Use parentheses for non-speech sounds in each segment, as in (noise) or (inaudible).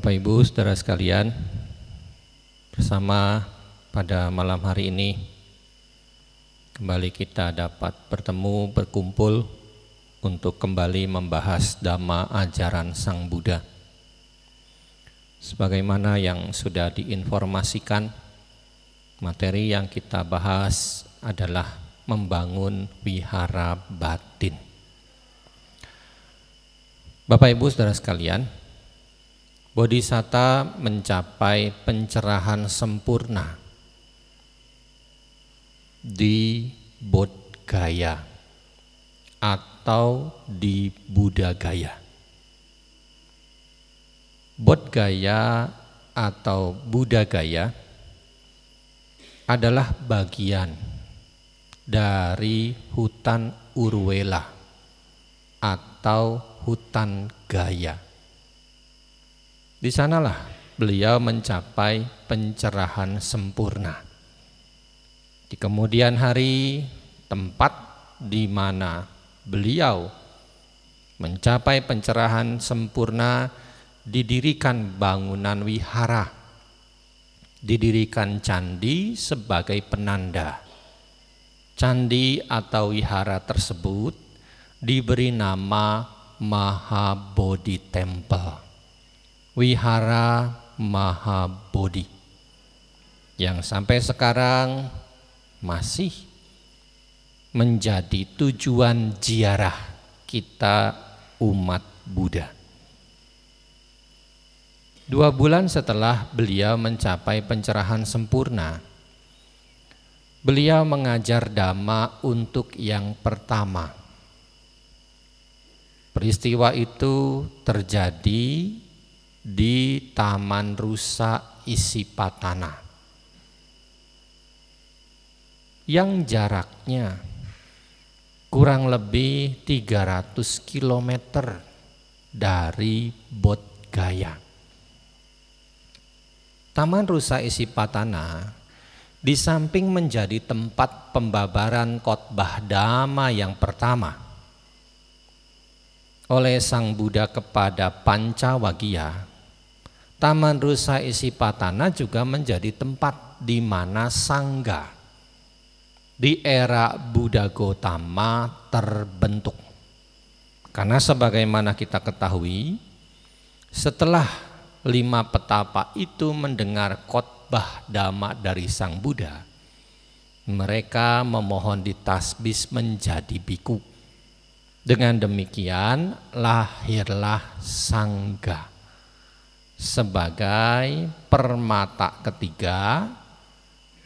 Bapak Ibu, saudara sekalian, bersama pada malam hari ini kembali kita dapat bertemu, berkumpul untuk kembali membahas dhamma ajaran Sang Buddha. Sebagaimana yang sudah diinformasikan, materi yang kita bahas adalah membangun wihara batin. Bapak Ibu Saudara sekalian, Bodhisatta mencapai pencerahan sempurna di Bodhgaya atau di Buddha Gaya. Bodhgaya atau Buddha Gaya adalah bagian dari hutan Urwela atau hutan Gaya di sanalah beliau mencapai pencerahan sempurna. Di kemudian hari, tempat di mana beliau mencapai pencerahan sempurna didirikan bangunan wihara, didirikan candi sebagai penanda. Candi atau wihara tersebut diberi nama Mahabodhi Temple. Wihara Mahabodhi yang sampai sekarang masih menjadi tujuan ziarah kita umat Buddha. Dua bulan setelah beliau mencapai pencerahan sempurna, beliau mengajar Dhamma untuk yang pertama. Peristiwa itu terjadi di Taman Rusa Isipatana yang jaraknya kurang lebih 300 km dari Bodgaya. Taman Rusa Isipatana di samping menjadi tempat pembabaran khotbah dhamma yang pertama oleh Sang Buddha kepada Pancawagya Taman Rusa Isipatana juga menjadi tempat di mana sangga di era Buddha Gotama terbentuk. Karena sebagaimana kita ketahui, setelah lima petapa itu mendengar khotbah dhamma dari Sang Buddha, mereka memohon ditasbis menjadi biku. Dengan demikian lahirlah sangga sebagai permata ketiga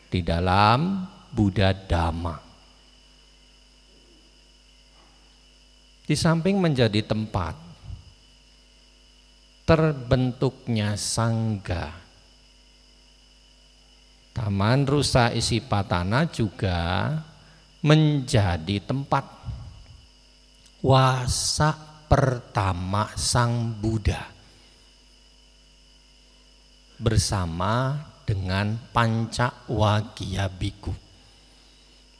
di dalam Buddha Dhamma. Di samping menjadi tempat terbentuknya sangga, Taman Rusa Isipatana juga menjadi tempat wasa pertama Sang Buddha bersama dengan panca wagia biku.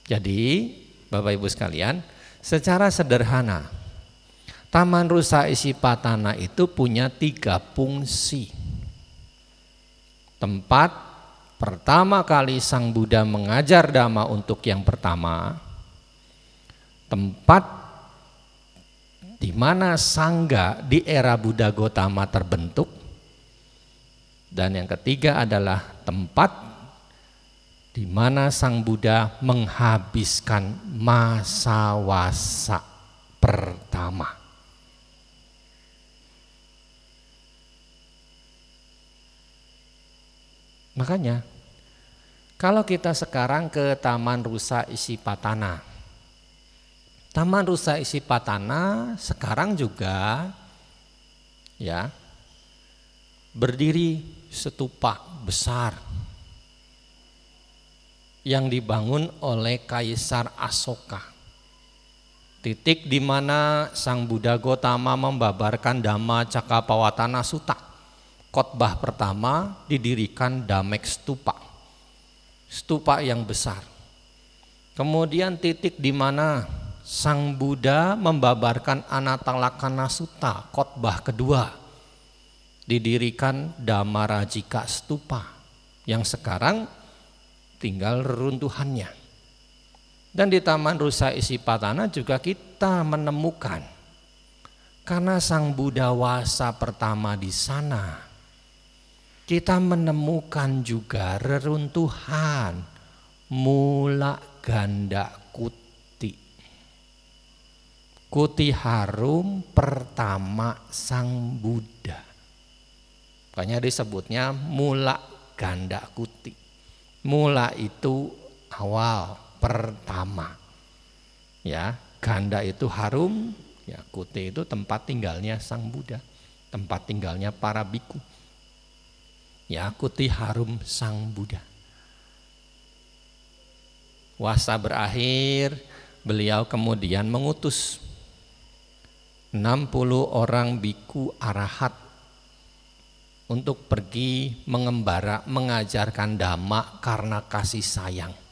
Jadi, Bapak Ibu sekalian, secara sederhana, Taman Rusa Isipatana itu punya tiga fungsi. Tempat pertama kali Sang Buddha mengajar Dhamma untuk yang pertama, tempat di mana Sangga di era Buddha Gotama terbentuk, dan yang ketiga adalah tempat di mana Sang Buddha menghabiskan masa wasa pertama. Makanya kalau kita sekarang ke Taman Rusa Isipatana. Taman Rusa Isipatana sekarang juga ya berdiri setupak besar yang dibangun oleh Kaisar Asoka. Titik di mana Sang Buddha Gotama membabarkan Dhamma Cakapawatana Sutta. Khotbah pertama didirikan Damek Stupa. Stupa yang besar. Kemudian titik di mana Sang Buddha membabarkan Anatalakana Sutta, khotbah kedua didirikan Damarajika Stupa yang sekarang tinggal reruntuhannya. Dan di Taman Rusa Isipatana juga kita menemukan karena Sang Buddha Wasa pertama di sana kita menemukan juga reruntuhan mula ganda kuti. Kuti harum pertama Sang Buddha. Makanya disebutnya mula ganda kuti. Mula itu awal pertama. Ya, ganda itu harum, ya kuti itu tempat tinggalnya Sang Buddha, tempat tinggalnya para biku. Ya, kuti harum Sang Buddha. Wasa berakhir, beliau kemudian mengutus 60 orang biku arahat untuk pergi mengembara mengajarkan dhamma karena kasih sayang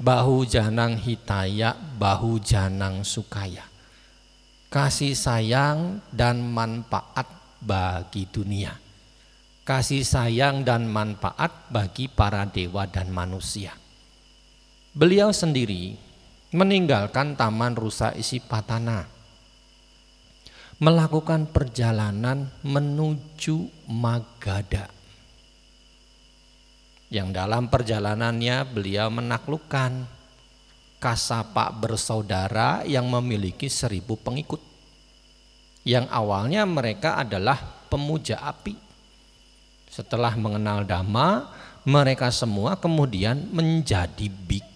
bahu janang hitaya, bahu janang sukaya. Kasih sayang dan manfaat bagi dunia. Kasih sayang dan manfaat bagi para dewa dan manusia. Beliau sendiri meninggalkan taman rusa isi patana. Melakukan perjalanan menuju Magadha yang dalam perjalanannya beliau menaklukkan Kasapa bersaudara yang memiliki seribu pengikut. Yang awalnya mereka adalah pemuja api. Setelah mengenal Dhamma, mereka semua kemudian menjadi biku.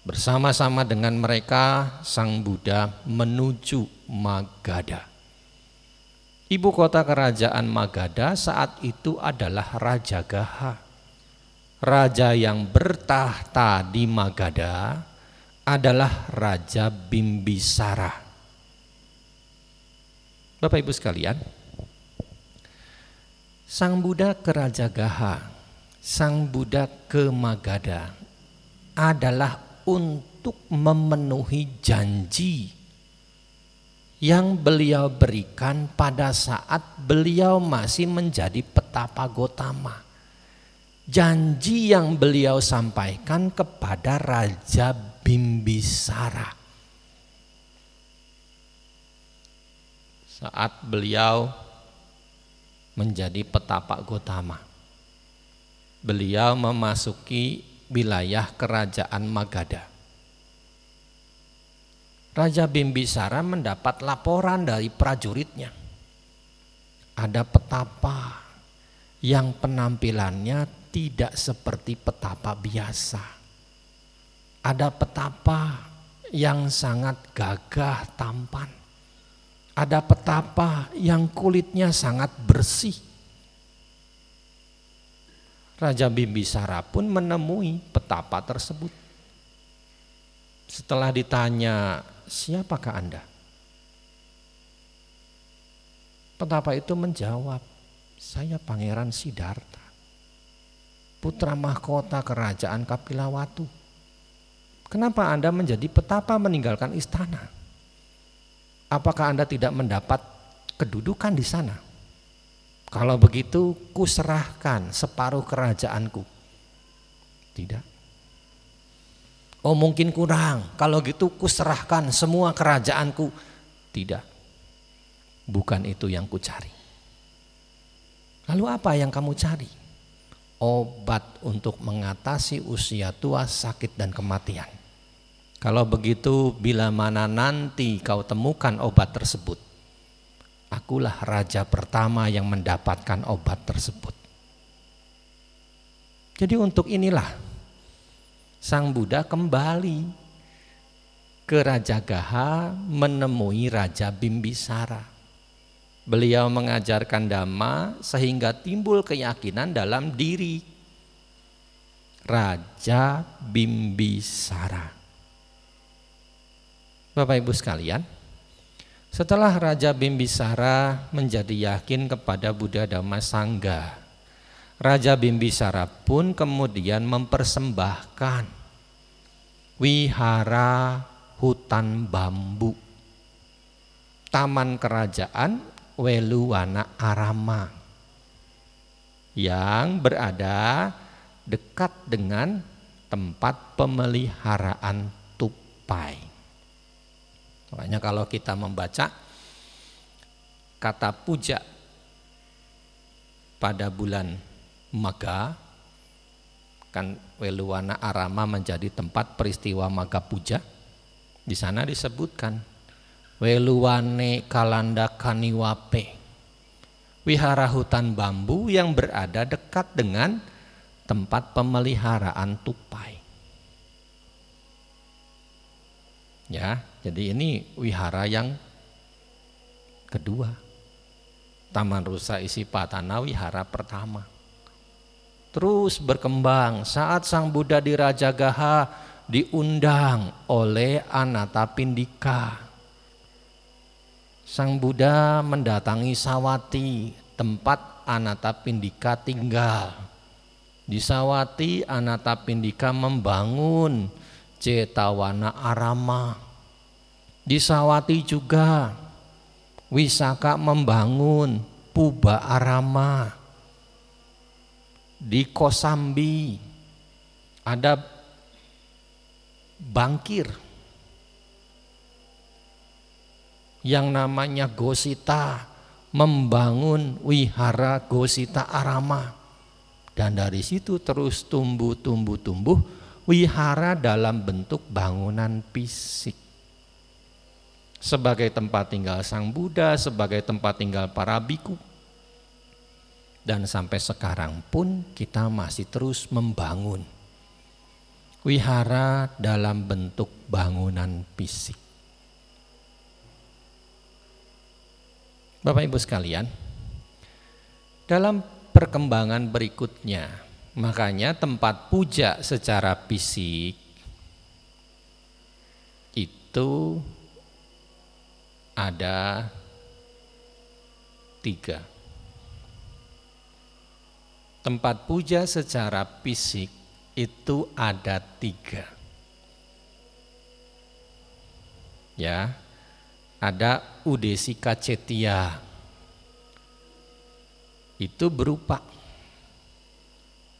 Bersama-sama dengan mereka, Sang Buddha menuju Magadha. Ibu kota kerajaan Magadha saat itu adalah Raja Gaha. Raja yang bertahta di Magadha adalah Raja Bimbisara. Bapak Ibu sekalian, Sang Buddha ke Raja Gaha, Sang Buddha ke Magadha adalah untuk memenuhi janji yang beliau berikan pada saat beliau masih menjadi petapa Gotama. Janji yang beliau sampaikan kepada Raja Bimbisara. Saat beliau menjadi petapa Gotama. Beliau memasuki wilayah kerajaan Magadha. Raja Bimbisara mendapat laporan dari prajuritnya. Ada petapa yang penampilannya tidak seperti petapa biasa. Ada petapa yang sangat gagah tampan. Ada petapa yang kulitnya sangat bersih. Raja Bimbisara pun menemui petapa tersebut. Setelah ditanya siapakah Anda? Petapa itu menjawab, saya Pangeran Siddhartha, putra mahkota kerajaan Kapilawatu. Kenapa Anda menjadi petapa meninggalkan istana? Apakah Anda tidak mendapat kedudukan di sana? Kalau begitu, kuserahkan separuh kerajaanku. Tidak. Oh mungkin kurang, kalau gitu kuserahkan semua kerajaanku. Tidak, bukan itu yang ku cari. Lalu apa yang kamu cari? Obat untuk mengatasi usia tua, sakit dan kematian. Kalau begitu bila mana nanti kau temukan obat tersebut, akulah raja pertama yang mendapatkan obat tersebut. Jadi untuk inilah Sang Buddha kembali ke Raja Gaha menemui Raja Bimbisara. Beliau mengajarkan dhamma sehingga timbul keyakinan dalam diri Raja Bimbisara. Bapak Ibu sekalian, setelah Raja Bimbisara menjadi yakin kepada Buddha Dhamma Sangga, Raja Bimbisara pun kemudian mempersembahkan wihara hutan bambu, taman kerajaan Weluwana Arama yang berada dekat dengan tempat pemeliharaan tupai. Makanya kalau kita membaca kata puja pada bulan Maga kan Weluwana Arama menjadi tempat peristiwa Maga Puja. Di sana disebutkan Weluwane Kalanda Kaniwape. Wihara hutan bambu yang berada dekat dengan tempat pemeliharaan tupai. Ya, jadi ini wihara yang kedua. Taman Rusa isi Patana wihara pertama. Terus berkembang saat Sang Buddha di Raja Gaha diundang oleh Anatapindika. Sang Buddha mendatangi Sawati, tempat Anatapindika tinggal. Di Sawati Anatapindika membangun Cetawana Arama. Di Sawati juga Wisaka membangun Puba Arama. Di Kosambi ada bangkir yang namanya Gosita membangun wihara Gosita Arama. Dan dari situ terus tumbuh, tumbuh, tumbuh wihara dalam bentuk bangunan fisik. Sebagai tempat tinggal Sang Buddha, sebagai tempat tinggal para biku. Dan sampai sekarang pun kita masih terus membangun wihara dalam bentuk bangunan fisik. Bapak Ibu sekalian, dalam perkembangan berikutnya. Makanya tempat puja secara fisik itu ada tiga. Tempat puja secara fisik itu ada tiga. Ya, ada Udesika Cetia itu berupa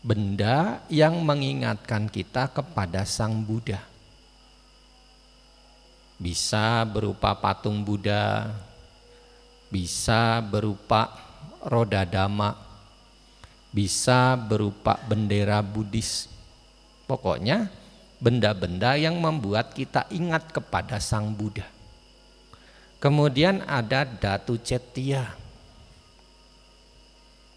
benda yang mengingatkan kita kepada Sang Buddha. Bisa berupa patung Buddha, bisa berupa roda dhamma, bisa berupa bendera Buddhis. Pokoknya benda-benda yang membuat kita ingat kepada Sang Buddha. Kemudian ada Datu Cetia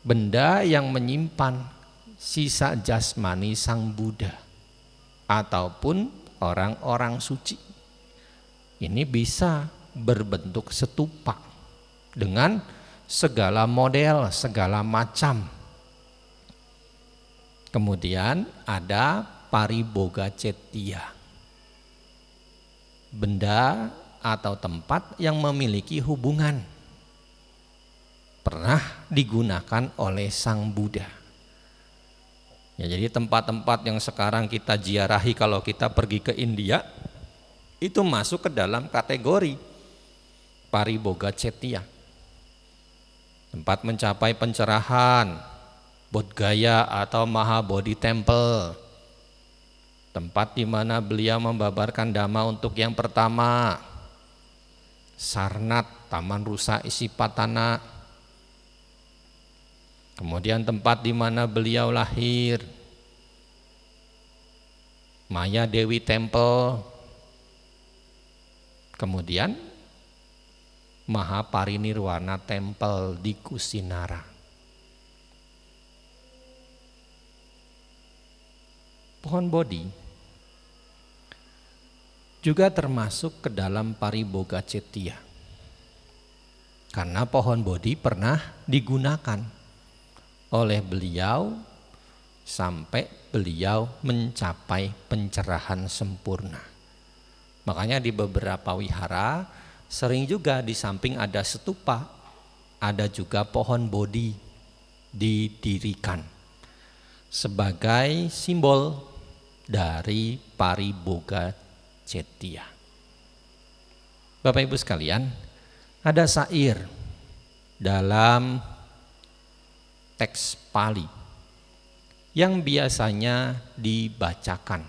benda yang menyimpan sisa jasmani sang Buddha ataupun orang-orang suci. Ini bisa berbentuk setupak dengan segala model, segala macam. Kemudian ada pariboga cetia. Benda atau tempat yang memiliki hubungan pernah digunakan oleh Sang Buddha. Ya, jadi tempat-tempat yang sekarang kita ziarahi kalau kita pergi ke India itu masuk ke dalam kategori pariboga cetia. Tempat mencapai pencerahan, Bodhgaya atau Mahabodhi Temple. Tempat di mana beliau membabarkan dhamma untuk yang pertama. Sarnat, Taman Rusa Isipatana, Kemudian tempat di mana beliau lahir, Maya Dewi Temple. Kemudian Mahaparinirwana Temple di Kusinara. Pohon Bodhi juga termasuk ke dalam Pariboga Cetia. Karena pohon Bodhi pernah digunakan oleh beliau sampai beliau mencapai pencerahan sempurna. Makanya di beberapa wihara sering juga di samping ada setupa, ada juga pohon bodhi didirikan sebagai simbol dari pariboga cetia. Bapak Ibu sekalian, ada sair dalam teks Pali yang biasanya dibacakan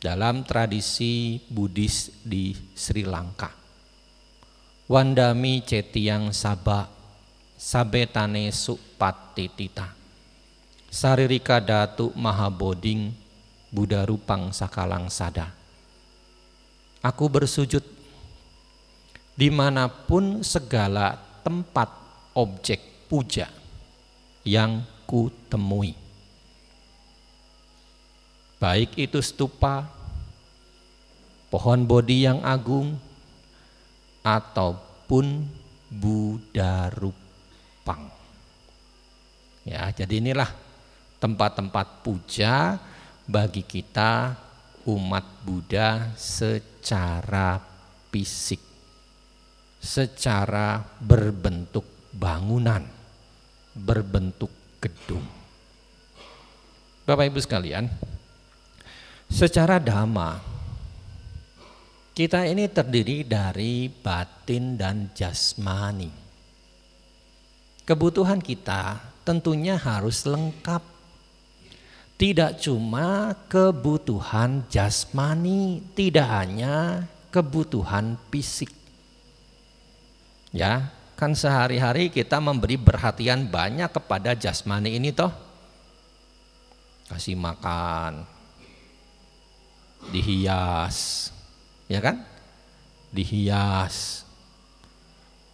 dalam tradisi Buddhis di Sri Lanka. Wandami cetiang saba sabetane supatitita. Saririka datu mahaboding Buddha rupang sakalang sada. Aku bersujud di mana pun segala tempat objek puja yang ku temui baik itu stupa, pohon bodi yang agung, ataupun Buddha Rupang. Ya, jadi inilah tempat-tempat puja bagi kita umat Buddha secara fisik, secara berbentuk bangunan, berbentuk gedung. Bapak Ibu sekalian, Secara dhamma, kita ini terdiri dari batin dan jasmani. Kebutuhan kita tentunya harus lengkap. Tidak cuma kebutuhan jasmani, tidak hanya kebutuhan fisik. Ya, kan sehari-hari kita memberi perhatian banyak kepada jasmani ini toh. Kasih makan, dihias, ya kan? Dihias,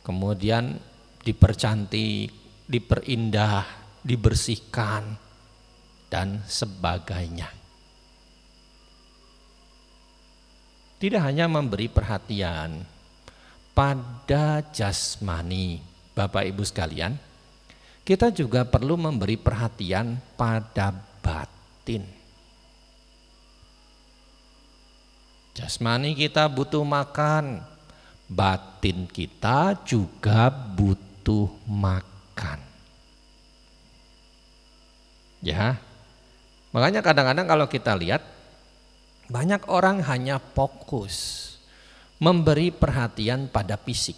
kemudian dipercantik, diperindah, dibersihkan, dan sebagainya. Tidak hanya memberi perhatian pada jasmani, Bapak Ibu sekalian, kita juga perlu memberi perhatian pada batin. Jasmani kita butuh makan, batin kita juga butuh makan. Ya, makanya kadang-kadang kalau kita lihat banyak orang hanya fokus memberi perhatian pada fisik.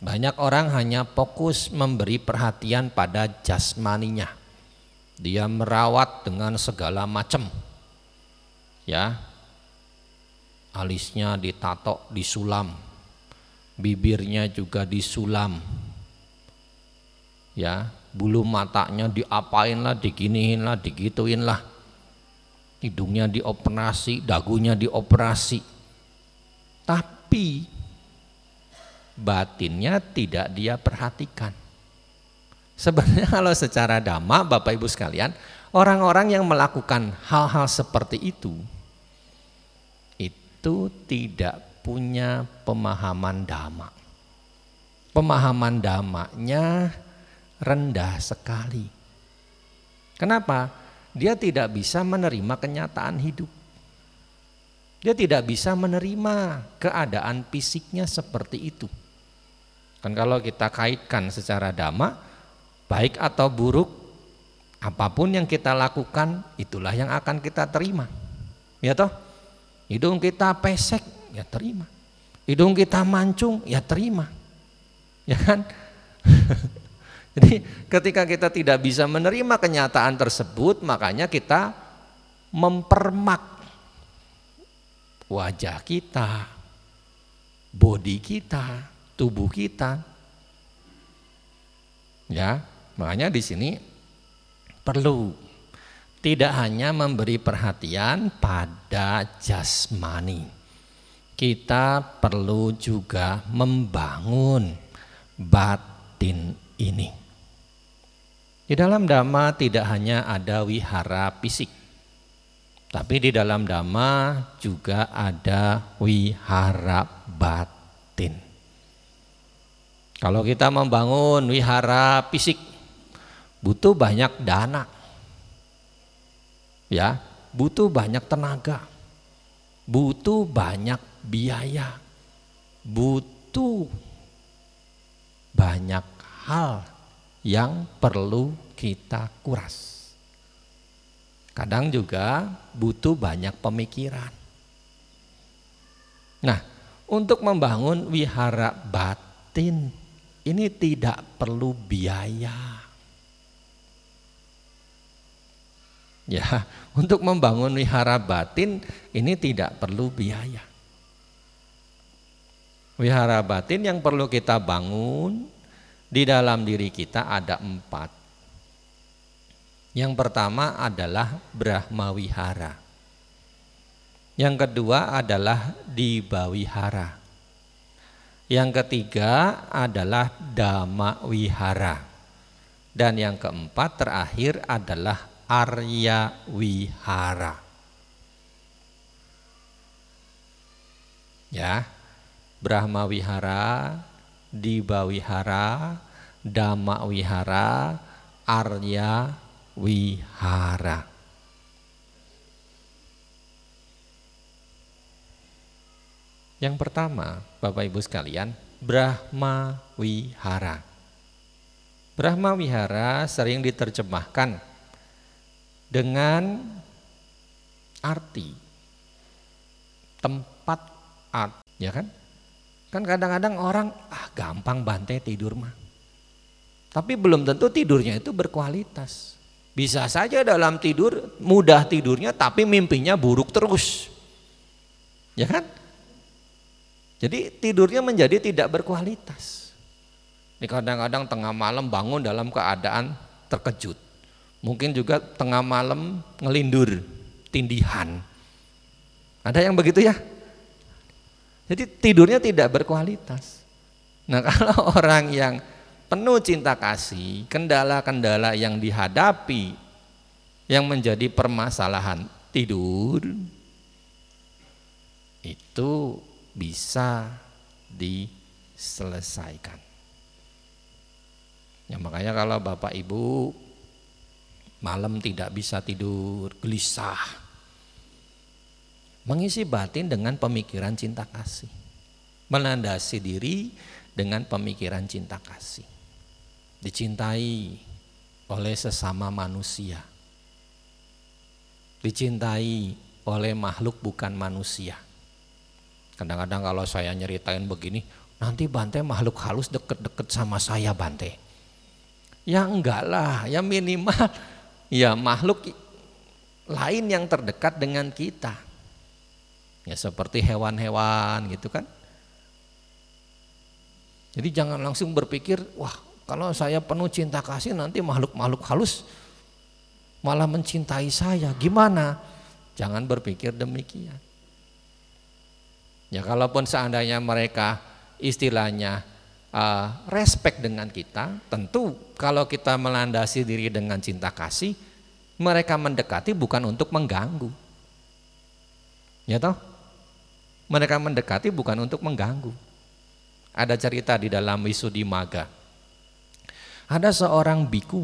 Banyak orang hanya fokus memberi perhatian pada jasmaninya. Dia merawat dengan segala macam. Ya, alisnya ditato, disulam, bibirnya juga disulam, ya bulu matanya diapain lah, diginiin lah, digituin lah, hidungnya dioperasi, dagunya dioperasi, tapi batinnya tidak dia perhatikan. Sebenarnya (laughs) kalau secara dhamma Bapak Ibu sekalian, orang-orang yang melakukan hal-hal seperti itu itu tidak punya pemahaman dhamma. Pemahaman dhammanya rendah sekali. Kenapa? Dia tidak bisa menerima kenyataan hidup. Dia tidak bisa menerima keadaan fisiknya seperti itu. Kan kalau kita kaitkan secara dhamma, baik atau buruk, apa pun yang kita lakukan, itulah yang akan kita terima. Ya toh? Hidung kita pesek, ya terima. Hidung kita mancung, ya terima. Ya kan? (laughs) Jadi ketika kita tidak bisa menerima kenyataan tersebut, makanya kita mempermak wajah kita, body kita, tubuh kita. Ya, makanya di sini perlu tidak hanya memberi perhatian pada jasmani. Kita perlu juga membangun batin ini. Di dalam dhamma tidak hanya ada wihara fisik, tapi di dalam dhamma juga ada wihara batin. Kalau kita membangun wihara fisik, butuh banyak dana ya butuh banyak tenaga, butuh banyak biaya, butuh banyak hal yang perlu kita kuras. Kadang juga butuh banyak pemikiran. Nah, Untuk membangun wihara batin ini tidak perlu biaya. Ya, (laughs) untuk membangun wihara batin ini tidak perlu biaya. Wihara batin yang perlu kita bangun di dalam diri kita ada empat. Yang pertama adalah Brahma Wihara. Yang kedua adalah Dibawihara. Yang ketiga adalah Dhamma Wihara. Dan yang keempat terakhir adalah Arya Wihara. Ya, Brahma Wihara, Diba Wihara, Dhamma Wihara, Arya Wihara. Yang pertama, Bapak Ibu sekalian, Brahma Wihara. Brahma Wihara sering diterjemahkan dengan arti tempat art, ya kan? Kan kadang-kadang orang ah gampang bantai tidur mah. Tapi belum tentu tidurnya itu berkualitas. Bisa saja dalam tidur mudah tidurnya tapi mimpinya buruk terus. Ya kan? Jadi tidurnya menjadi tidak berkualitas. Ini kadang-kadang tengah malam bangun dalam keadaan terkejut. Mungkin juga tengah malam ngelindur, tindihan. Ada yang begitu ya? Jadi tidurnya tidak berkualitas. Nah (laughs) kalau orang yang penuh cinta kasih, kendala-kendala yang dihadapi yang menjadi permasalahan tidur itu bisa diselesaikan. Ya makanya kalau Bapak Ibu malam tidak bisa tidur, gelisah. Mengisi batin dengan pemikiran cinta kasih. Melandasi diri dengan pemikiran cinta kasih. Dicintai oleh sesama manusia. Dicintai oleh makhluk bukan manusia. Kadang-kadang kalau saya nyeritain begini, nanti Bante makhluk halus deket-deket sama saya Bante. Ya enggak lah, ya minimal ya makhluk lain yang terdekat dengan kita. Ya seperti hewan-hewan gitu kan. Jadi jangan langsung berpikir, wah kalau saya penuh cinta kasih nanti makhluk-makhluk halus malah mencintai saya. Gimana? Jangan berpikir demikian. Ya kalaupun seandainya mereka istilahnya uh, respect dengan kita, tentu kalau kita melandasi diri dengan cinta kasih, mereka mendekati bukan untuk mengganggu. Ya toh? Mereka mendekati bukan untuk mengganggu. Ada cerita di dalam Wisudi Maga. Ada seorang biku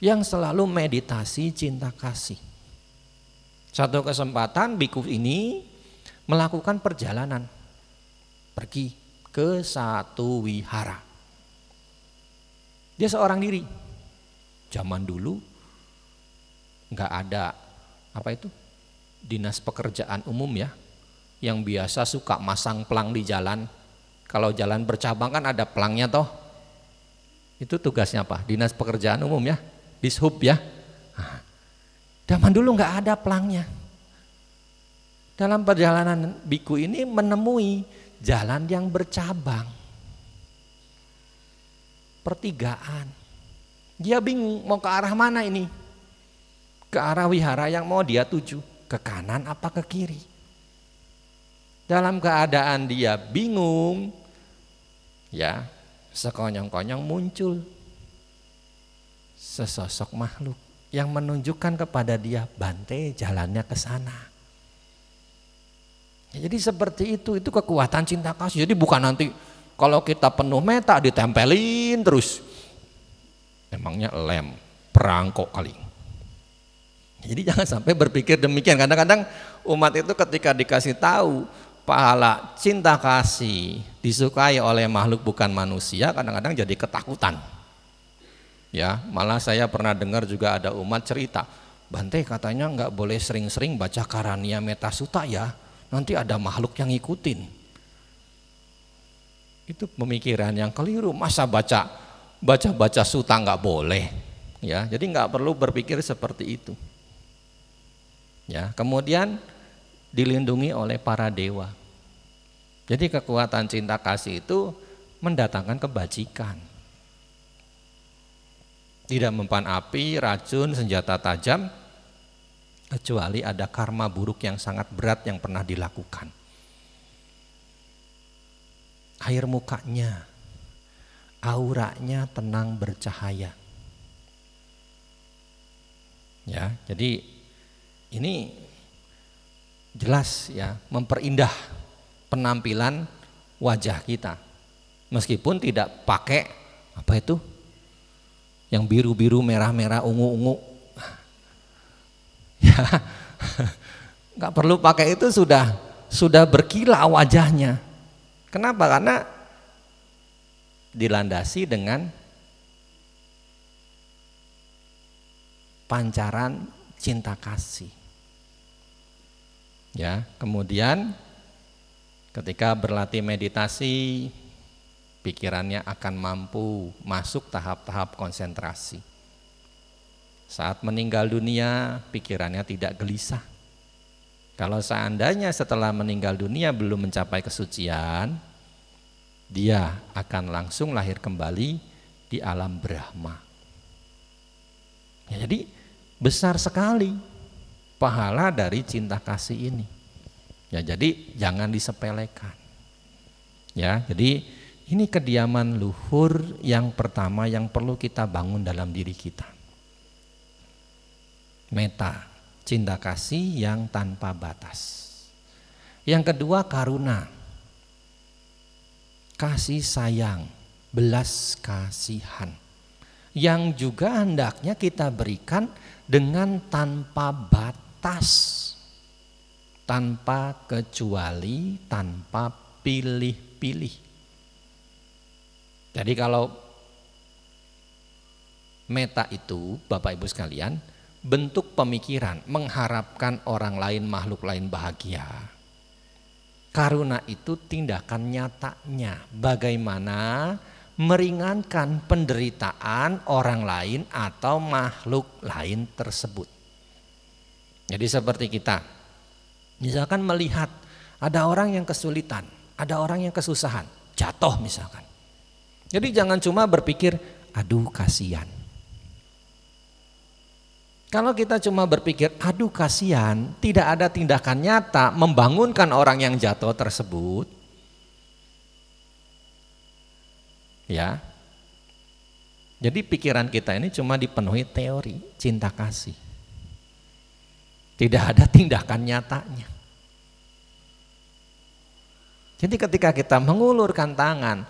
yang selalu meditasi cinta kasih. Satu kesempatan biku ini melakukan perjalanan pergi ke satu wihara. Dia seorang diri. Zaman dulu nggak ada apa itu dinas pekerjaan umum ya yang biasa suka masang pelang di jalan. Kalau jalan bercabang kan ada pelangnya toh. Itu tugasnya apa? Dinas pekerjaan umum ya, dishub ya. Zaman dulu nggak ada pelangnya. Dalam perjalanan biku ini menemui jalan yang bercabang. Pertigaan. Dia bingung mau ke arah mana ini. Ke arah wihara yang mau dia tuju. Ke kanan apa ke kiri. Dalam keadaan dia bingung. Ya sekonyong-konyong muncul. Sesosok makhluk yang menunjukkan kepada dia Bante jalannya ke sana. Jadi seperti itu, itu kekuatan cinta kasih. Jadi bukan nanti kalau kita penuh meta ditempelin terus. Emangnya lem, perangkok kali. Jadi jangan sampai berpikir demikian. Kadang-kadang umat itu ketika dikasih tahu pahala cinta kasih disukai oleh makhluk bukan manusia, kadang-kadang jadi ketakutan. Ya, malah saya pernah dengar juga ada umat cerita, Bante katanya nggak boleh sering-sering baca Karania Metasuta ya nanti ada makhluk yang ngikutin. Itu pemikiran yang keliru. Masa baca baca baca suta nggak boleh, ya. Jadi nggak perlu berpikir seperti itu. Ya, kemudian dilindungi oleh para dewa. Jadi kekuatan cinta kasih itu mendatangkan kebajikan. Tidak mempan api, racun, senjata tajam, kecuali ada karma buruk yang sangat berat yang pernah dilakukan. Air mukanya, auranya tenang bercahaya. Ya, jadi ini jelas ya memperindah penampilan wajah kita. Meskipun tidak pakai apa itu? Yang biru-biru, merah-merah, ungu-ungu. (laughs) Ya. nggak perlu pakai itu sudah sudah berkilau wajahnya. Kenapa? Karena dilandasi dengan pancaran cinta kasih. Ya, kemudian ketika berlatih meditasi pikirannya akan mampu masuk tahap-tahap konsentrasi. Saat meninggal dunia, pikirannya tidak gelisah. Kalau seandainya setelah meninggal dunia belum mencapai kesucian, dia akan langsung lahir kembali di alam Brahma. Ya, jadi besar sekali pahala dari cinta kasih ini. Ya, jadi jangan disepelekan. Ya, jadi ini kediaman luhur yang pertama yang perlu kita bangun dalam diri kita. Meta, cinta kasih yang tanpa batas. Yang kedua karuna. Kasih sayang, belas kasihan. Yang juga hendaknya kita berikan dengan tanpa batas atas tanpa kecuali, tanpa pilih-pilih. Jadi kalau meta itu Bapak Ibu sekalian bentuk pemikiran mengharapkan orang lain makhluk lain bahagia. Karuna itu tindakan nyatanya bagaimana meringankan penderitaan orang lain atau makhluk lain tersebut. Jadi seperti kita, misalkan melihat ada orang yang kesulitan, ada orang yang kesusahan, jatuh misalkan. Jadi jangan cuma berpikir, aduh kasihan. Kalau kita cuma berpikir, aduh kasihan, tidak ada tindakan nyata membangunkan orang yang jatuh tersebut. Ya. Jadi pikiran kita ini cuma dipenuhi teori cinta kasih. Tidak ada tindakan nyatanya. Jadi ketika kita mengulurkan tangan,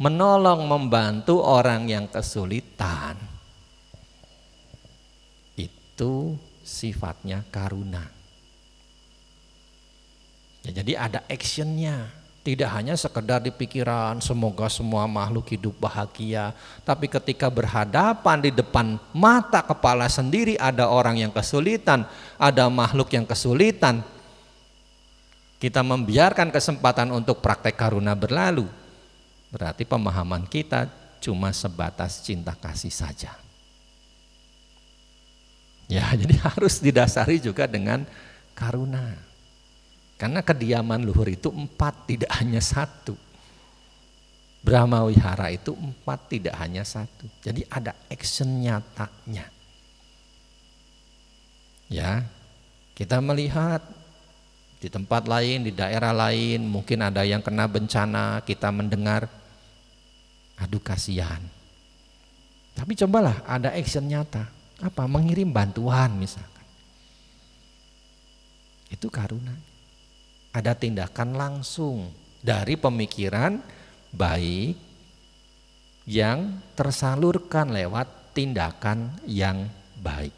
menolong, membantu orang yang kesulitan, itu sifatnya karuna. Ya, jadi ada actionnya. Tidak hanya sekedar di pikiran semoga semua makhluk hidup bahagia, tapi ketika berhadapan di depan mata kepala sendiri ada orang yang kesulitan, ada makhluk yang kesulitan. Kita membiarkan kesempatan untuk praktek karuna berlalu. Berarti pemahaman kita cuma sebatas cinta kasih saja. Ya, (laughs) jadi harus didasari juga dengan karuna. Karena kediaman luhur itu empat, tidak hanya satu. Brahma Wihara itu empat, tidak hanya satu. Jadi ada action nyatanya. Ya, kita melihat di tempat lain, di daerah lain, mungkin ada yang kena bencana, kita mendengar, aduh kasihan. Tapi cobalah ada action nyata. Apa? Mengirim bantuan misalkan. Itu karuna ada tindakan langsung dari pemikiran baik yang tersalurkan lewat tindakan yang baik.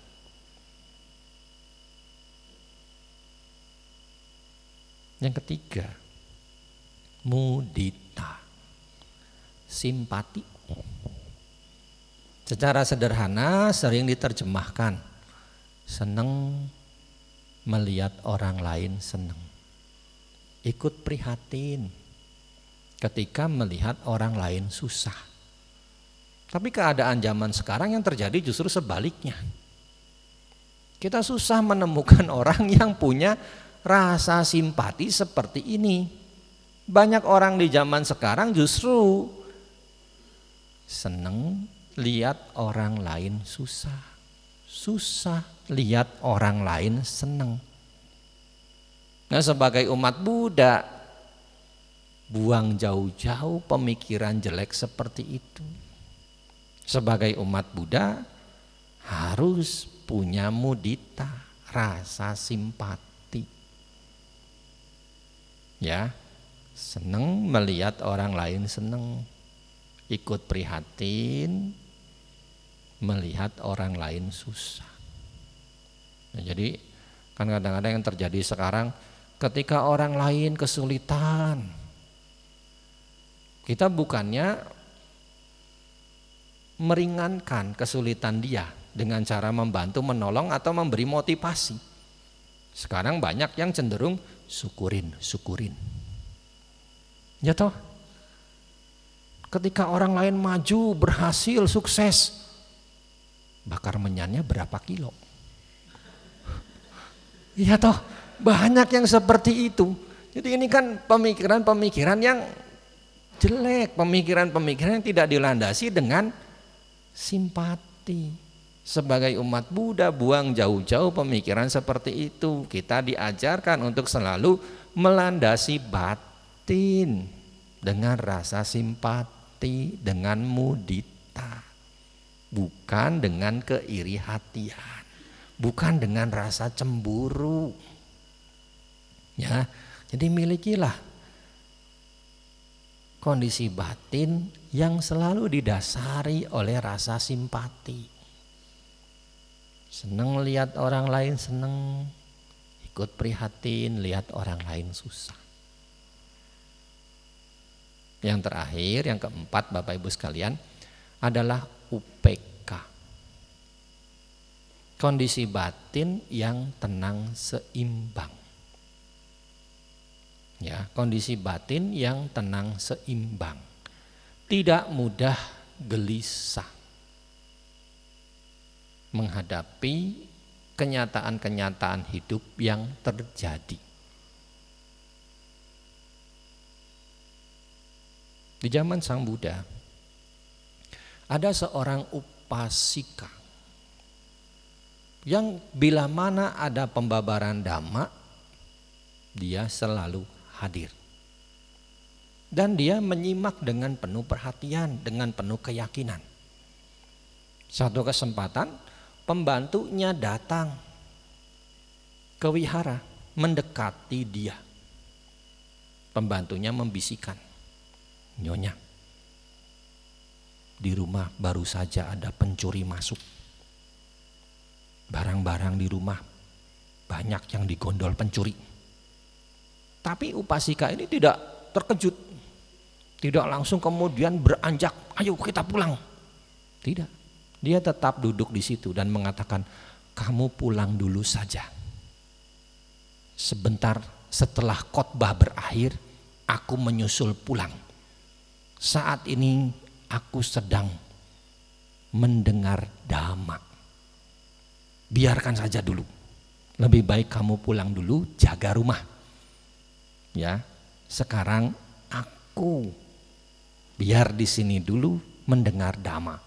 Yang ketiga, mudita, simpati. Secara sederhana sering diterjemahkan, senang melihat orang lain senang. Ikut prihatin ketika melihat orang lain susah. Tapi keadaan zaman sekarang yang terjadi justru sebaliknya. Kita susah menemukan (laughs) orang yang punya rasa simpati seperti ini. Banyak orang di zaman sekarang justru seneng lihat orang lain susah. Susah lihat orang lain seneng. Nah sebagai umat Buddha buang jauh-jauh pemikiran jelek seperti itu. Sebagai umat Buddha harus punya mudita, rasa simpati. Ya, seneng melihat orang lain seneng, ikut prihatin melihat orang lain susah. Nah, jadi kan kadang-kadang yang terjadi sekarang ketika orang lain kesulitan. Kita bukannya meringankan kesulitan dia dengan cara membantu, menolong atau memberi motivasi. Sekarang banyak yang cenderung syukurin, syukurin. Ya toh? Ketika orang lain maju, berhasil, sukses, bakar menyannya berapa kilo? Iya (laughs) toh? Banyak yang seperti itu. Jadi ini kan pemikiran-pemikiran yang jelek, pemikiran-pemikiran yang tidak dilandasi dengan simpati. Sebagai umat Buddha buang jauh-jauh pemikiran seperti itu. Kita diajarkan untuk selalu melandasi batin dengan rasa simpati, dengan mudita. Bukan dengan keiri hatian, bukan dengan rasa cemburu. Ya, jadi milikilah kondisi batin yang selalu didasari oleh rasa simpati. Seneng lihat orang lain seneng, ikut prihatin lihat orang lain susah. Yang terakhir, yang keempat Bapak Ibu sekalian adalah UPK. Kondisi batin yang tenang seimbang ya kondisi batin yang tenang seimbang. Tidak mudah gelisah. Menghadapi kenyataan-kenyataan hidup yang terjadi. Di zaman Sang Buddha ada seorang upasika yang bila mana ada pembabaran dhamma dia selalu hadir. Dan dia menyimak dengan penuh perhatian, dengan penuh keyakinan. Satu kesempatan pembantunya datang ke wihara mendekati dia. Pembantunya membisikkan, "Nyonya, di rumah baru saja ada pencuri masuk. Barang-barang di rumah banyak yang digondol pencuri." Tapi upasika ini tidak terkejut. Tidak langsung kemudian beranjak, ayo kita pulang. Tidak. Dia tetap duduk di situ dan mengatakan, kamu pulang dulu saja. Sebentar setelah khotbah berakhir, aku menyusul pulang. Saat ini aku sedang mendengar dhamma. Biarkan saja dulu. Lebih baik kamu pulang dulu, jaga rumah ya sekarang aku biar di sini dulu mendengar dhamma.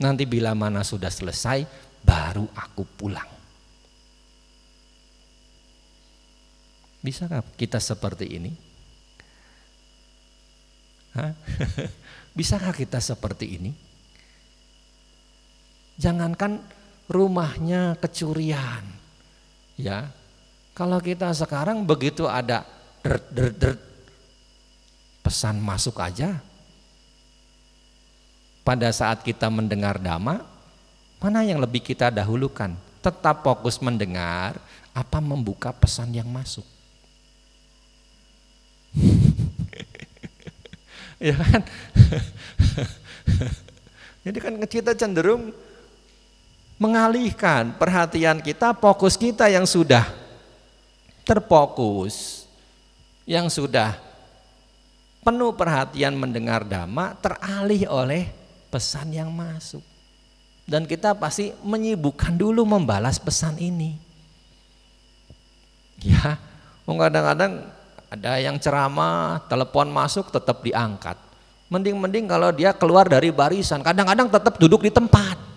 Nanti bila mana sudah selesai baru aku pulang. Bisakah kita seperti ini? (laughs) Bisakah kita seperti ini? Jangankan rumahnya kecurian. Ya kalau kita sekarang begitu ada dert, dert, dert. Pesan masuk aja. Pada saat kita mendengar dhamma, mana yang lebih kita dahulukan? Tetap fokus mendengar, apa membuka pesan yang masuk? (laughs) ya kan? (laughs) Jadi kan kita cenderung mengalihkan perhatian kita, fokus kita yang sudah terfokus yang sudah penuh perhatian mendengar dhamma teralih oleh pesan yang masuk. Dan kita pasti menyibukkan dulu membalas pesan ini. Ya, kadang-kadang ada yang ceramah, telepon masuk tetap diangkat. Mending-mending kalau dia keluar dari barisan, kadang-kadang tetap duduk di tempat.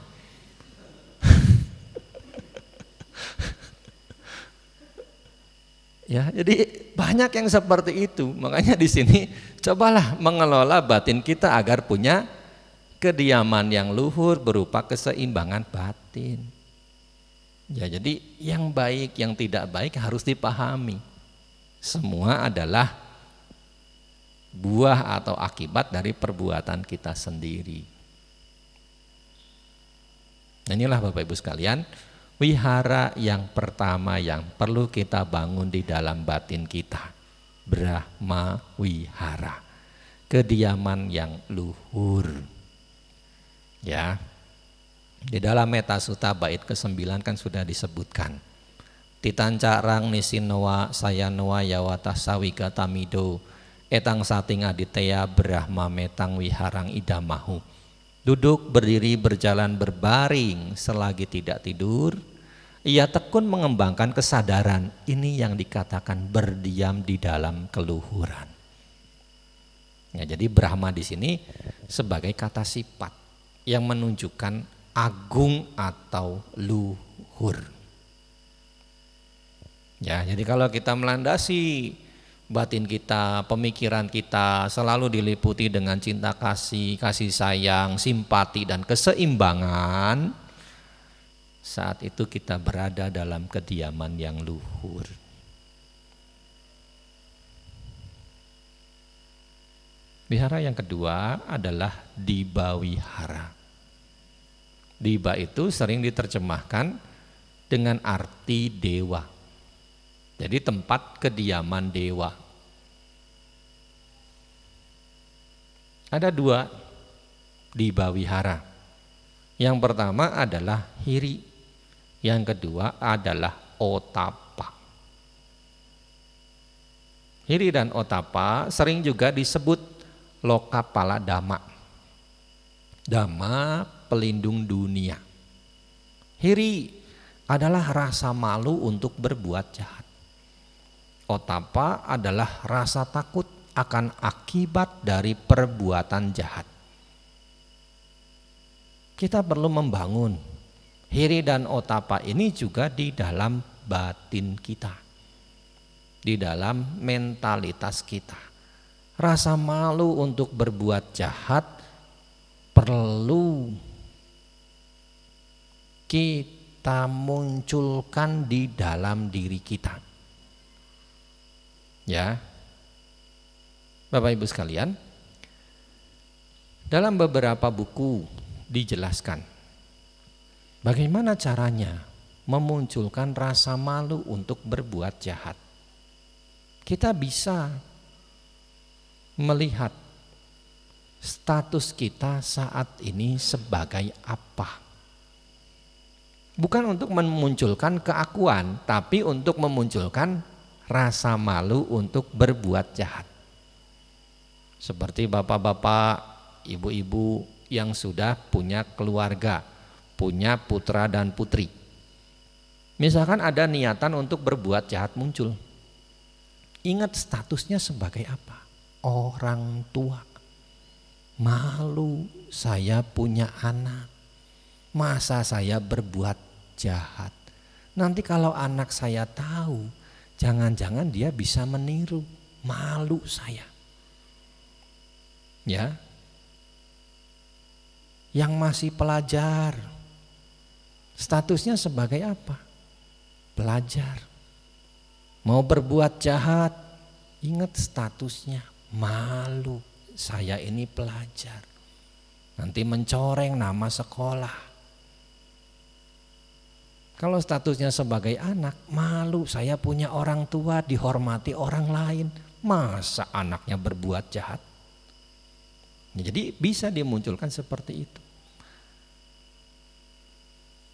Ya, jadi banyak yang seperti itu. Makanya di sini cobalah mengelola batin kita agar punya kediaman yang luhur berupa keseimbangan batin. Ya, jadi yang baik, yang tidak baik harus dipahami. Semua adalah buah atau akibat dari perbuatan kita sendiri. Nah, inilah Bapak Ibu sekalian, Wihara yang pertama yang perlu kita bangun di dalam batin kita. Brahma Wihara. Kediaman yang luhur. Ya. Di dalam Metasuta bait ke-9 kan sudah disebutkan. Titancarang nisinowa sayanowa yawata sawika tamido etang sating aditeya brahma metang wiharang idamahu duduk, berdiri, berjalan, berbaring selagi tidak tidur, ia tekun mengembangkan kesadaran. Ini yang dikatakan berdiam di dalam keluhuran. Ya, jadi Brahma di sini sebagai kata sifat yang menunjukkan agung atau luhur. Ya, jadi kalau kita melandasi batin kita, pemikiran kita selalu diliputi dengan cinta kasih, kasih sayang, simpati dan keseimbangan, saat itu kita berada dalam kediaman yang luhur. Wihara yang kedua adalah Diba Wihara. Diba itu sering diterjemahkan dengan arti dewa jadi tempat kediaman dewa. Ada dua di Bawihara. Yang pertama adalah hiri, yang kedua adalah otapa. Hiri dan otapa sering juga disebut lokapala dama. Dama pelindung dunia. Hiri adalah rasa malu untuk berbuat jahat. Otapa adalah rasa takut akan akibat dari perbuatan jahat. Kita perlu membangun hiri dan otapa ini juga di dalam batin kita. Di dalam mentalitas kita. Rasa malu untuk berbuat jahat perlu kita munculkan di dalam diri kita Ya. Bapak Ibu sekalian, dalam beberapa buku dijelaskan bagaimana caranya memunculkan rasa malu untuk berbuat jahat. Kita bisa melihat status kita saat ini sebagai apa. Bukan untuk memunculkan keakuan, tapi untuk memunculkan rasa malu untuk berbuat jahat. Seperti bapak-bapak, ibu-ibu yang sudah punya keluarga, punya putra dan putri. Misalkan ada niatan untuk berbuat jahat muncul. Ingat statusnya sebagai apa? Orang tua. Malu saya punya anak. Masa saya berbuat jahat? Nanti kalau anak saya tahu, Jangan-jangan dia bisa meniru, malu saya. Ya. Yang masih pelajar. Statusnya sebagai apa? Pelajar. Mau berbuat jahat, ingat statusnya, malu. Saya ini pelajar. Nanti mencoreng nama sekolah kalau statusnya sebagai anak, malu saya punya orang tua dihormati orang lain. Masa anaknya berbuat jahat? Ya, jadi bisa dimunculkan seperti itu.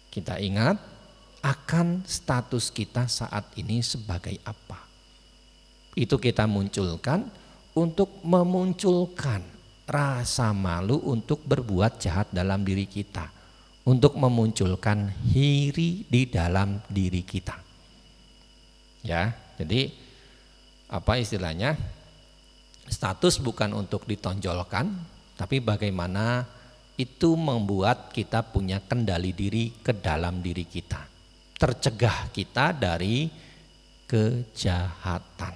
Kita ingat akan status kita saat ini sebagai apa. Itu kita munculkan untuk memunculkan rasa malu untuk berbuat jahat dalam diri kita. Untuk memunculkan hiri di dalam diri kita. Ya, jadi apa istilahnya? Status bukan untuk ditonjolkan, tapi bagaimana itu membuat kita punya kendali diri ke dalam diri kita. Tercegah kita dari kejahatan.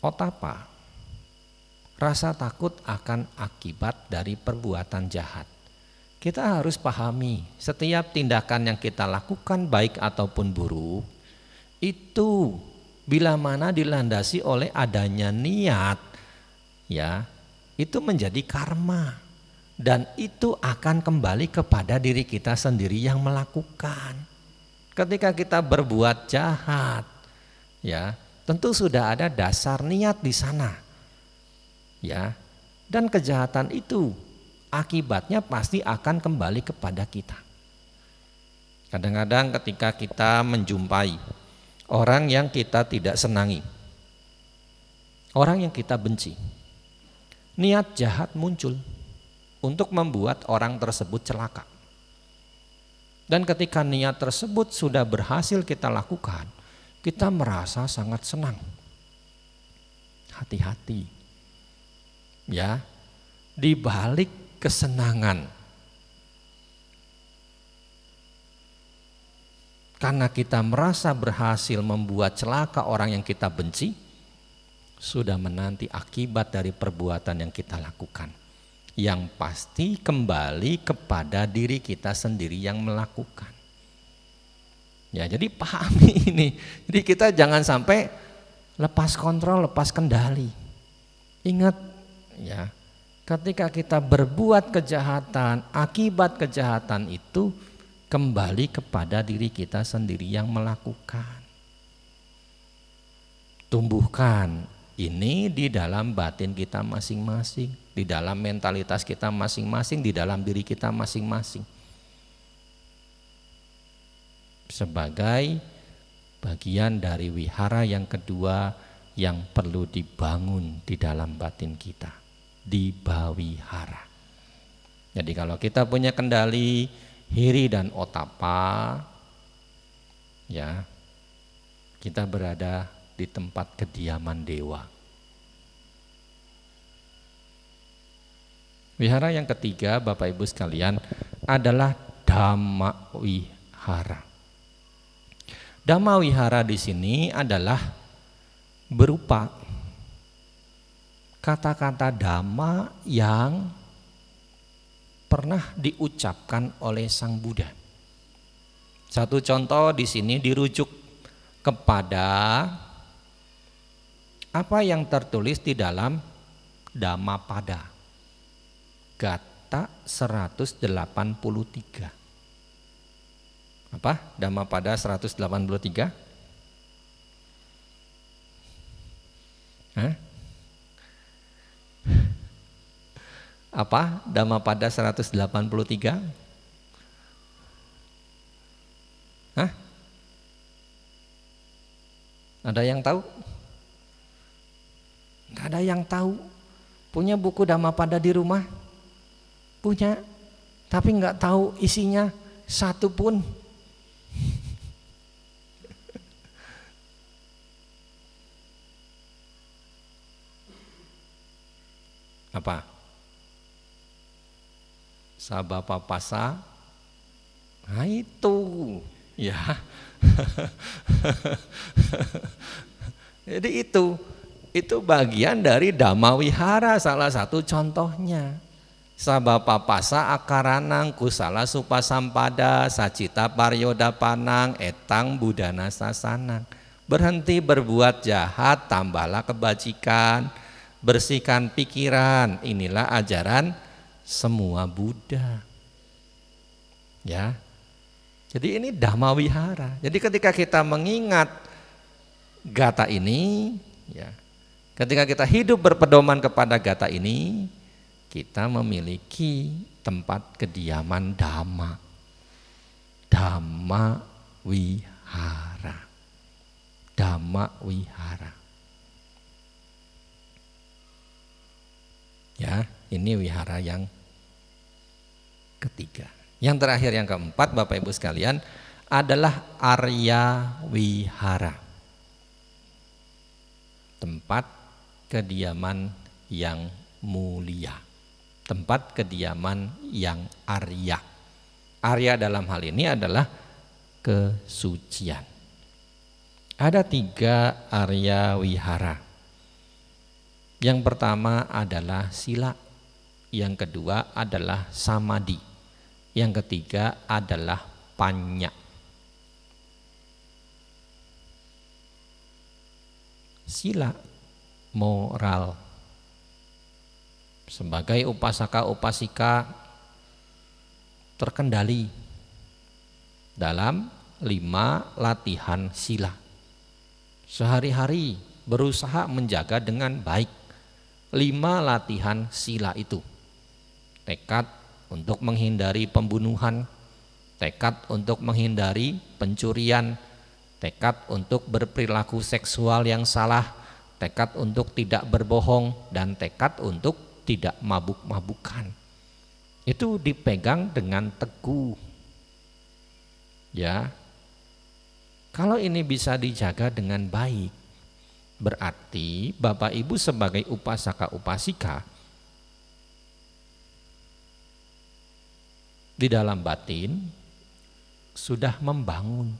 Otapa, rasa takut akan akibat dari perbuatan jahat. Kita harus pahami setiap tindakan yang kita lakukan baik ataupun buruk itu bila mana dilandasi oleh adanya niat ya itu menjadi karma dan itu akan kembali kepada diri kita sendiri yang melakukan. Ketika kita berbuat jahat ya tentu sudah ada dasar niat di sana. Ya. Dan kejahatan itu akibatnya pasti akan kembali kepada kita. Kadang-kadang ketika kita menjumpai orang yang kita tidak senangi, orang yang kita benci, niat jahat muncul untuk membuat orang tersebut celaka. Dan ketika niat tersebut sudah berhasil kita lakukan, kita merasa sangat senang. Hati-hati. Ya, di balik kesenangan karena kita merasa berhasil membuat celaka orang yang kita benci, sudah menanti akibat dari perbuatan yang kita lakukan. Yang pasti kembali kepada diri kita sendiri yang melakukan. Ya, jadi pahami (laughs) ini. Jadi kita jangan sampai lepas kontrol, lepas kendali. Ingat ya, ketika kita berbuat kejahatan, akibat kejahatan itu kembali kepada diri kita sendiri yang melakukan. Tumbuhkan ini di dalam batin kita masing-masing, di dalam mentalitas kita masing-masing, di dalam diri kita masing-masing. Sebagai bagian dari wihara yang kedua yang perlu dibangun di dalam batin kita, di bawihara. Jadi kalau kita punya kendali hiri dan otapa ya kita berada di tempat kediaman dewa. Wihara yang ketiga Bapak Ibu sekalian adalah Dhamma Wihara. Dhamma Wihara di sini adalah berupa kata-kata dhamma yang pernah diucapkan oleh Sang Buddha. Satu contoh di sini dirujuk kepada apa yang tertulis di dalam Dhammapada Gata 183. Apa? Dhammapada 183? Hah? Apa Dhammapada 183 Hah? Ada yang tahu? Gak ada yang tahu. Punya buku Dhammapada di rumah? Punya. Tapi nggak tahu isinya satu pun. (laughs) Apa? Sabapa pasa. Nah itu ya. (laughs) Jadi itu itu bagian dari Dhamma Wihara salah satu contohnya. Sabapa pasa akaranang kusala supasampada sacita paryoda panang etang budana sasanang. Berhenti berbuat jahat tambahlah kebajikan, bersihkan pikiran. Inilah ajaran semua Buddha. Ya. Jadi ini Dhamma Wihara. Jadi ketika kita mengingat gata ini, ya. Ketika kita hidup berpedoman kepada gata ini, kita memiliki tempat kediaman Dhamma. Dhamma Wihara. dhamma wihara. Ya, ini wihara yang ketiga. Yang terakhir yang keempat Bapak Ibu sekalian adalah Arya Wihara. Tempat kediaman yang mulia. Tempat kediaman yang Arya. Arya dalam hal ini adalah kesucian. Ada tiga Arya Wihara. Yang pertama adalah sila, yang kedua adalah samadhi, yang ketiga adalah panya. Sila moral. Sebagai upasaka-upasika terkendali dalam lima latihan sila. Sehari-hari berusaha menjaga dengan baik lima latihan sila itu. Tekad untuk menghindari pembunuhan, tekad untuk menghindari pencurian, tekad untuk berperilaku seksual yang salah, tekad untuk tidak berbohong, dan tekad untuk tidak mabuk-mabukan. Itu dipegang dengan teguh. Ya. Kalau ini bisa dijaga dengan baik, berarti Bapak Ibu sebagai upasaka upasika di dalam batin sudah membangun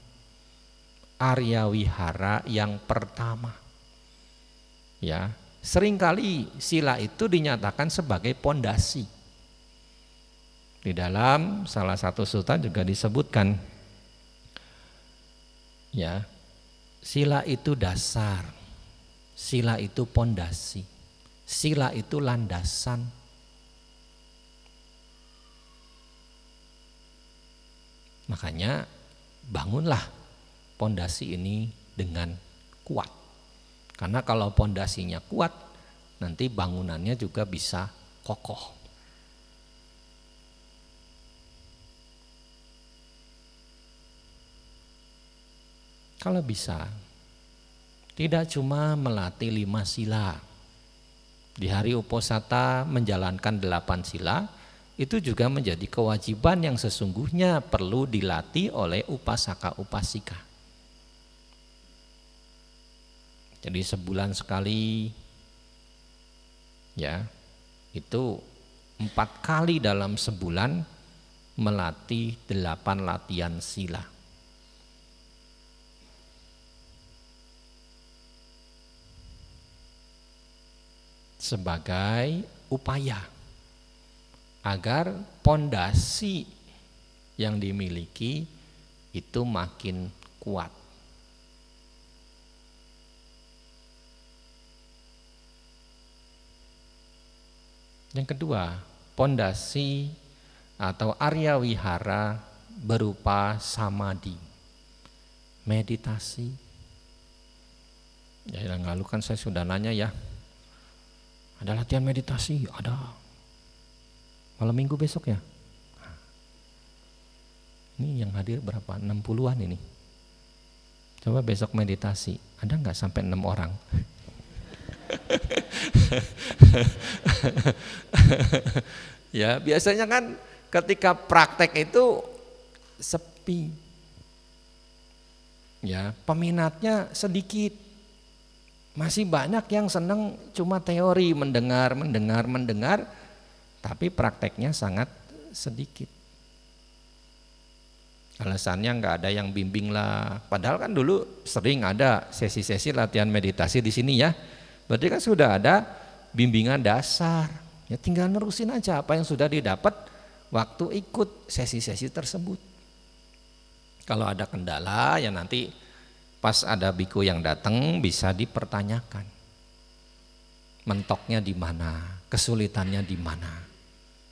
Arya Wihara yang pertama. Ya, sering kali sila itu dinyatakan sebagai pondasi. Di dalam salah satu sultan juga disebutkan ya, sila itu dasar. Sila itu pondasi. Sila itu landasan Makanya bangunlah pondasi ini dengan kuat. Karena kalau pondasinya kuat, nanti bangunannya juga bisa kokoh. Kalau bisa, tidak cuma melatih lima sila. Di hari uposata menjalankan delapan sila, itu juga menjadi kewajiban yang sesungguhnya perlu dilatih oleh upasaka-upasika. Jadi sebulan sekali ya itu empat kali dalam sebulan melatih delapan latihan sila. Sebagai upaya agar pondasi yang dimiliki itu makin kuat. Yang kedua, pondasi atau Arya Wihara berupa samadhi, meditasi. Ya, yang lalu kan saya sudah nanya ya, ada latihan meditasi, ada. Malam minggu besok ya. Ini yang hadir berapa? 60-an ini. Coba besok meditasi. Ada nggak sampai enam orang? (laughs) ya biasanya kan ketika praktek itu sepi. Ya, peminatnya sedikit. Masih banyak yang senang cuma teori, mendengar, mendengar, mendengar, tapi prakteknya sangat sedikit. Alasannya nggak ada yang bimbing lah. Padahal kan dulu sering ada sesi-sesi latihan meditasi di sini ya. Berarti kan sudah ada bimbingan dasar. Ya tinggal nerusin aja apa yang sudah didapat waktu ikut sesi-sesi tersebut. Kalau ada kendala ya nanti pas ada biku yang datang bisa dipertanyakan. Mentoknya di mana, kesulitannya di mana.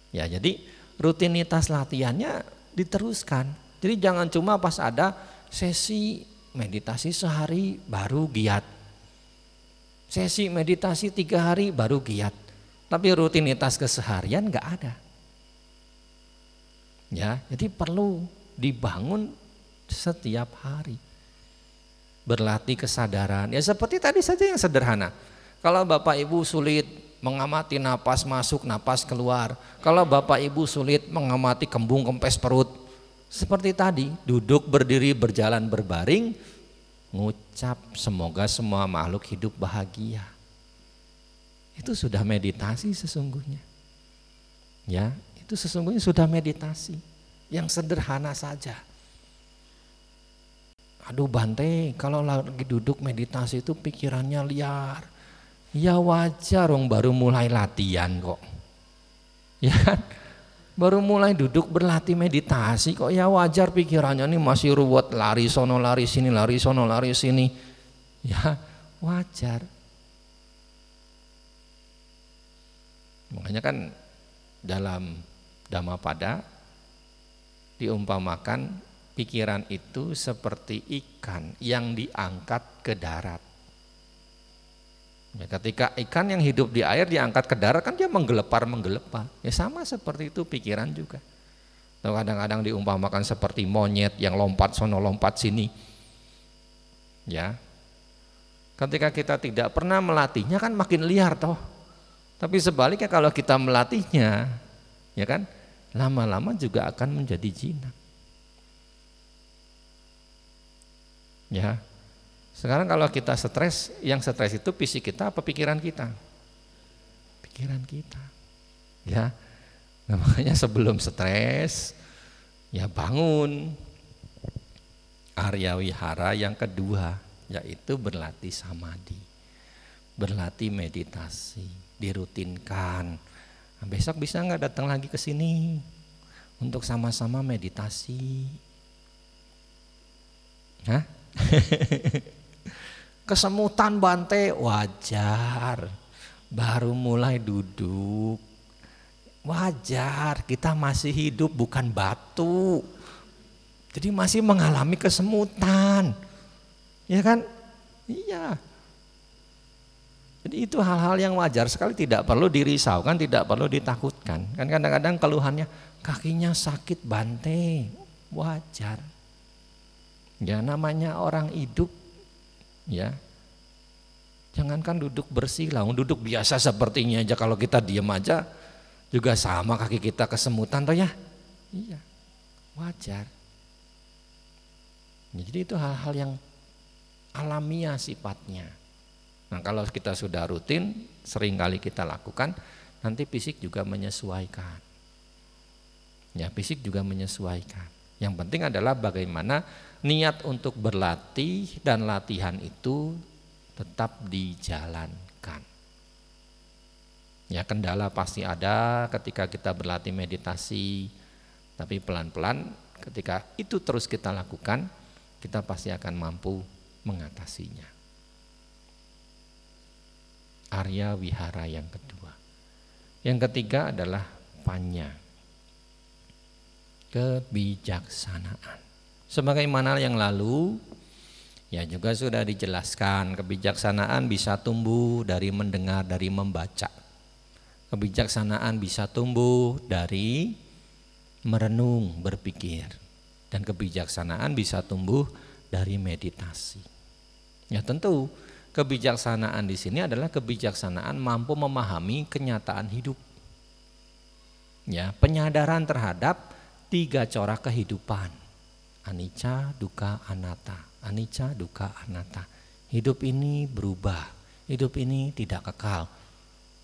Ya, jadi rutinitas latihannya diteruskan. Jadi jangan cuma pas ada sesi meditasi sehari baru giat. Sesi meditasi tiga hari baru giat. Tapi rutinitas keseharian nggak ada. Ya, jadi perlu dibangun setiap hari. berlatih kesadaran. Ya seperti tadi saja yang sederhana. Kalau Bapak Ibu sulit mengamati napas masuk, napas keluar. Kalau Bapak Ibu sulit mengamati kembung kempes perut. Seperti tadi, duduk, berdiri, berjalan, berbaring, ngucap semoga semua makhluk hidup bahagia. Itu sudah meditasi sesungguhnya. Ya, itu sesungguhnya sudah meditasi. Yang sederhana saja. Aduh Bante, kalau lagi duduk meditasi itu pikirannya liar. Ya wajar dong baru mulai latihan kok. Ya kan? Baru mulai duduk berlatih meditasi kok ya wajar pikirannya ini masih ruwet lari sono lari sini lari sono lari sini. Ya wajar. Makanya kan dalam Dhammapada diumpamakan pikiran itu seperti ikan yang diangkat ke darat. Ya, ketika ikan yang hidup di air diangkat ke darat kan dia menggelepar menggelepar. Ya sama seperti itu pikiran juga. Atau kadang-kadang diumpamakan seperti monyet yang lompat sono lompat sini. Ya. Ketika kita tidak pernah melatihnya kan makin liar toh. Tapi sebaliknya kalau kita melatihnya, ya kan, lama-lama juga akan menjadi jinak. Ya. Sekarang kalau kita stres, yang stres itu fisik kita apa pikiran kita? Pikiran kita. Ya. namanya (laughs) sebelum stres ya bangun Arya Wihara yang kedua yaitu berlatih samadhi. Berlatih meditasi, dirutinkan. Nah, besok bisa nggak datang lagi ke sini untuk sama-sama meditasi? Hah? (laughs) Kesemutan Bante wajar. Baru mulai duduk. Wajar, kita masih hidup bukan batu. Jadi masih mengalami kesemutan. Ya kan? Iya. Jadi itu hal-hal yang wajar sekali tidak perlu dirisaukan, tidak perlu ditakutkan. Kan kadang-kadang keluhannya kakinya sakit Bante. Wajar. Ya namanya orang hidup ya. Jangankan duduk bersih lah, duduk biasa sepertinya aja kalau kita diam aja juga sama kaki kita kesemutan toh ya. Iya. Wajar. Ya, jadi itu hal-hal yang alamiah sifatnya. Nah kalau kita sudah rutin, sering kali kita lakukan, nanti fisik juga menyesuaikan. Ya fisik juga menyesuaikan. Yang penting adalah bagaimana niat untuk berlatih dan latihan itu tetap dijalankan. Ya kendala pasti ada ketika kita berlatih meditasi, tapi pelan-pelan ketika itu terus kita lakukan, kita pasti akan mampu mengatasinya. Arya Wihara yang kedua. Yang ketiga adalah panya. Kebijaksanaan. Sebagaimana yang lalu ya juga sudah dijelaskan kebijaksanaan bisa tumbuh dari mendengar dari membaca. Kebijaksanaan bisa tumbuh dari merenung, berpikir. Dan kebijaksanaan bisa tumbuh dari meditasi. Ya tentu kebijaksanaan di sini adalah kebijaksanaan mampu memahami kenyataan hidup. Ya, penyadaran terhadap tiga corak kehidupan anicca, duka, anatta. Anicca, duka, anatta. Hidup ini berubah. Hidup ini tidak kekal.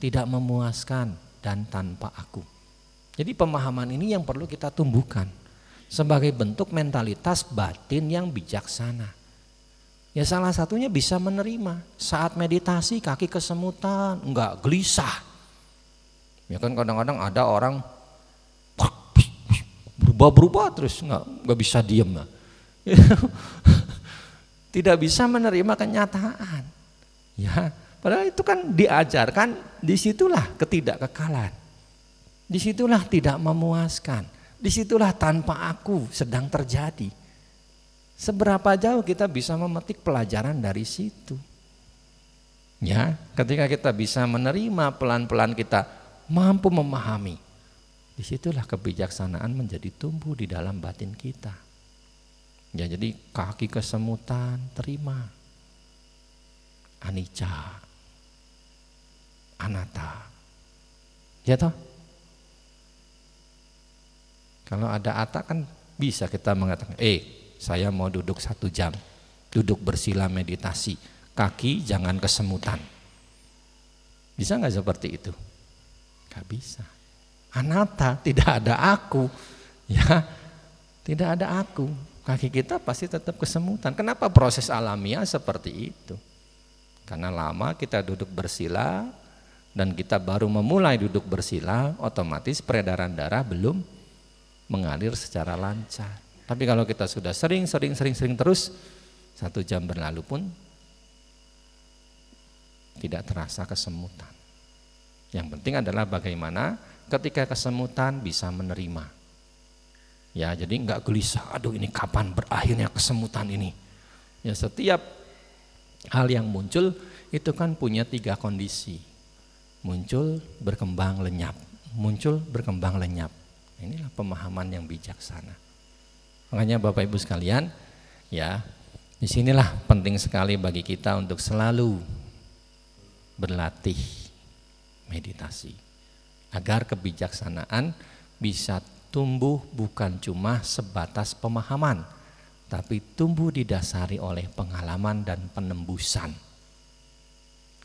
Tidak memuaskan dan tanpa aku. Jadi pemahaman ini yang perlu kita tumbuhkan sebagai bentuk mentalitas batin yang bijaksana. Ya salah satunya bisa menerima saat meditasi kaki kesemutan, enggak gelisah. Ya kan kadang-kadang ada orang berubah-berubah terus. Nggak nggak bisa diem (laughs) tidak bisa menerima kenyataan. Ya padahal itu kan diajarkan di situlah ketidakkekalan. Di situlah tidak memuaskan. Di situlah tanpa aku sedang terjadi. Seberapa jauh kita bisa memetik pelajaran dari situ? Ya ketika kita bisa menerima pelan-pelan kita mampu memahami Di situlah kebijaksanaan menjadi tumbuh di dalam batin kita. Ya jadi kaki kesemutan terima. Anicca. Anata. Ya toh? Kalau ada ata kan bisa kita mengatakan, eh saya mau duduk satu jam, duduk bersila meditasi, kaki jangan kesemutan. Bisa nggak seperti itu? Gak bisa. Anata tidak ada aku, ya tidak ada aku. Kaki kita pasti tetap kesemutan. Kenapa proses alamiah seperti itu? Karena lama kita duduk bersila dan kita baru memulai duduk bersila, otomatis peredaran darah belum mengalir secara lancar. Tapi kalau kita sudah sering, sering, sering, sering terus, satu jam berlalu pun tidak terasa kesemutan. Yang penting adalah bagaimana ketika kesemutan bisa menerima. Ya, jadi nggak gelisah. Aduh, ini kapan berakhirnya kesemutan ini? Ya, setiap hal yang muncul itu kan punya tiga kondisi. Muncul, berkembang, lenyap. Muncul, berkembang, lenyap. Inilah pemahaman yang bijaksana. Makanya Bapak Ibu sekalian, ya, di sinilah penting sekali bagi kita untuk selalu berlatih meditasi agar kebijaksanaan bisa tumbuh bukan cuma sebatas pemahaman, tapi tumbuh didasari oleh pengalaman dan penembusan.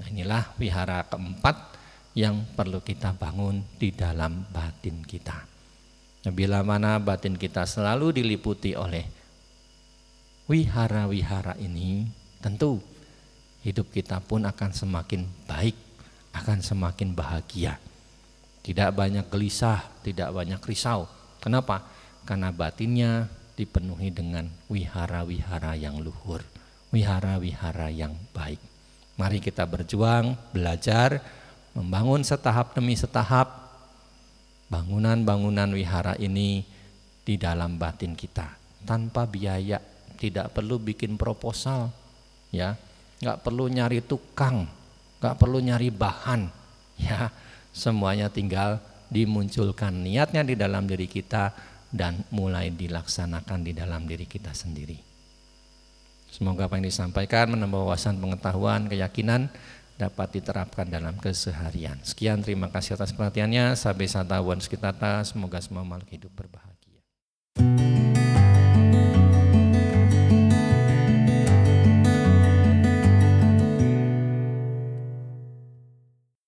Nah, inilah wihara keempat yang perlu kita bangun di dalam batin kita. Bila mana batin kita selalu diliputi oleh wihara-wihara ini, tentu hidup kita pun akan semakin baik, akan semakin bahagia. Tidak banyak gelisah, tidak banyak risau. Kenapa? Karena batinnya dipenuhi dengan wihara-wihara yang luhur, wihara-wihara yang baik. Mari kita berjuang, belajar, membangun setahap demi setahap bangunan-bangunan wihara ini di dalam batin kita tanpa biaya tidak perlu bikin proposal ya nggak perlu nyari tukang nggak perlu nyari bahan ya semuanya tinggal dimunculkan niatnya di dalam diri kita dan mulai dilaksanakan di dalam diri kita sendiri semoga apa yang disampaikan menambah wawasan pengetahuan keyakinan dapat diterapkan dalam keseharian. Sekian terima kasih atas perhatiannya. Sabe sata wan sekitata. Semoga semua makhluk hidup berbahagia.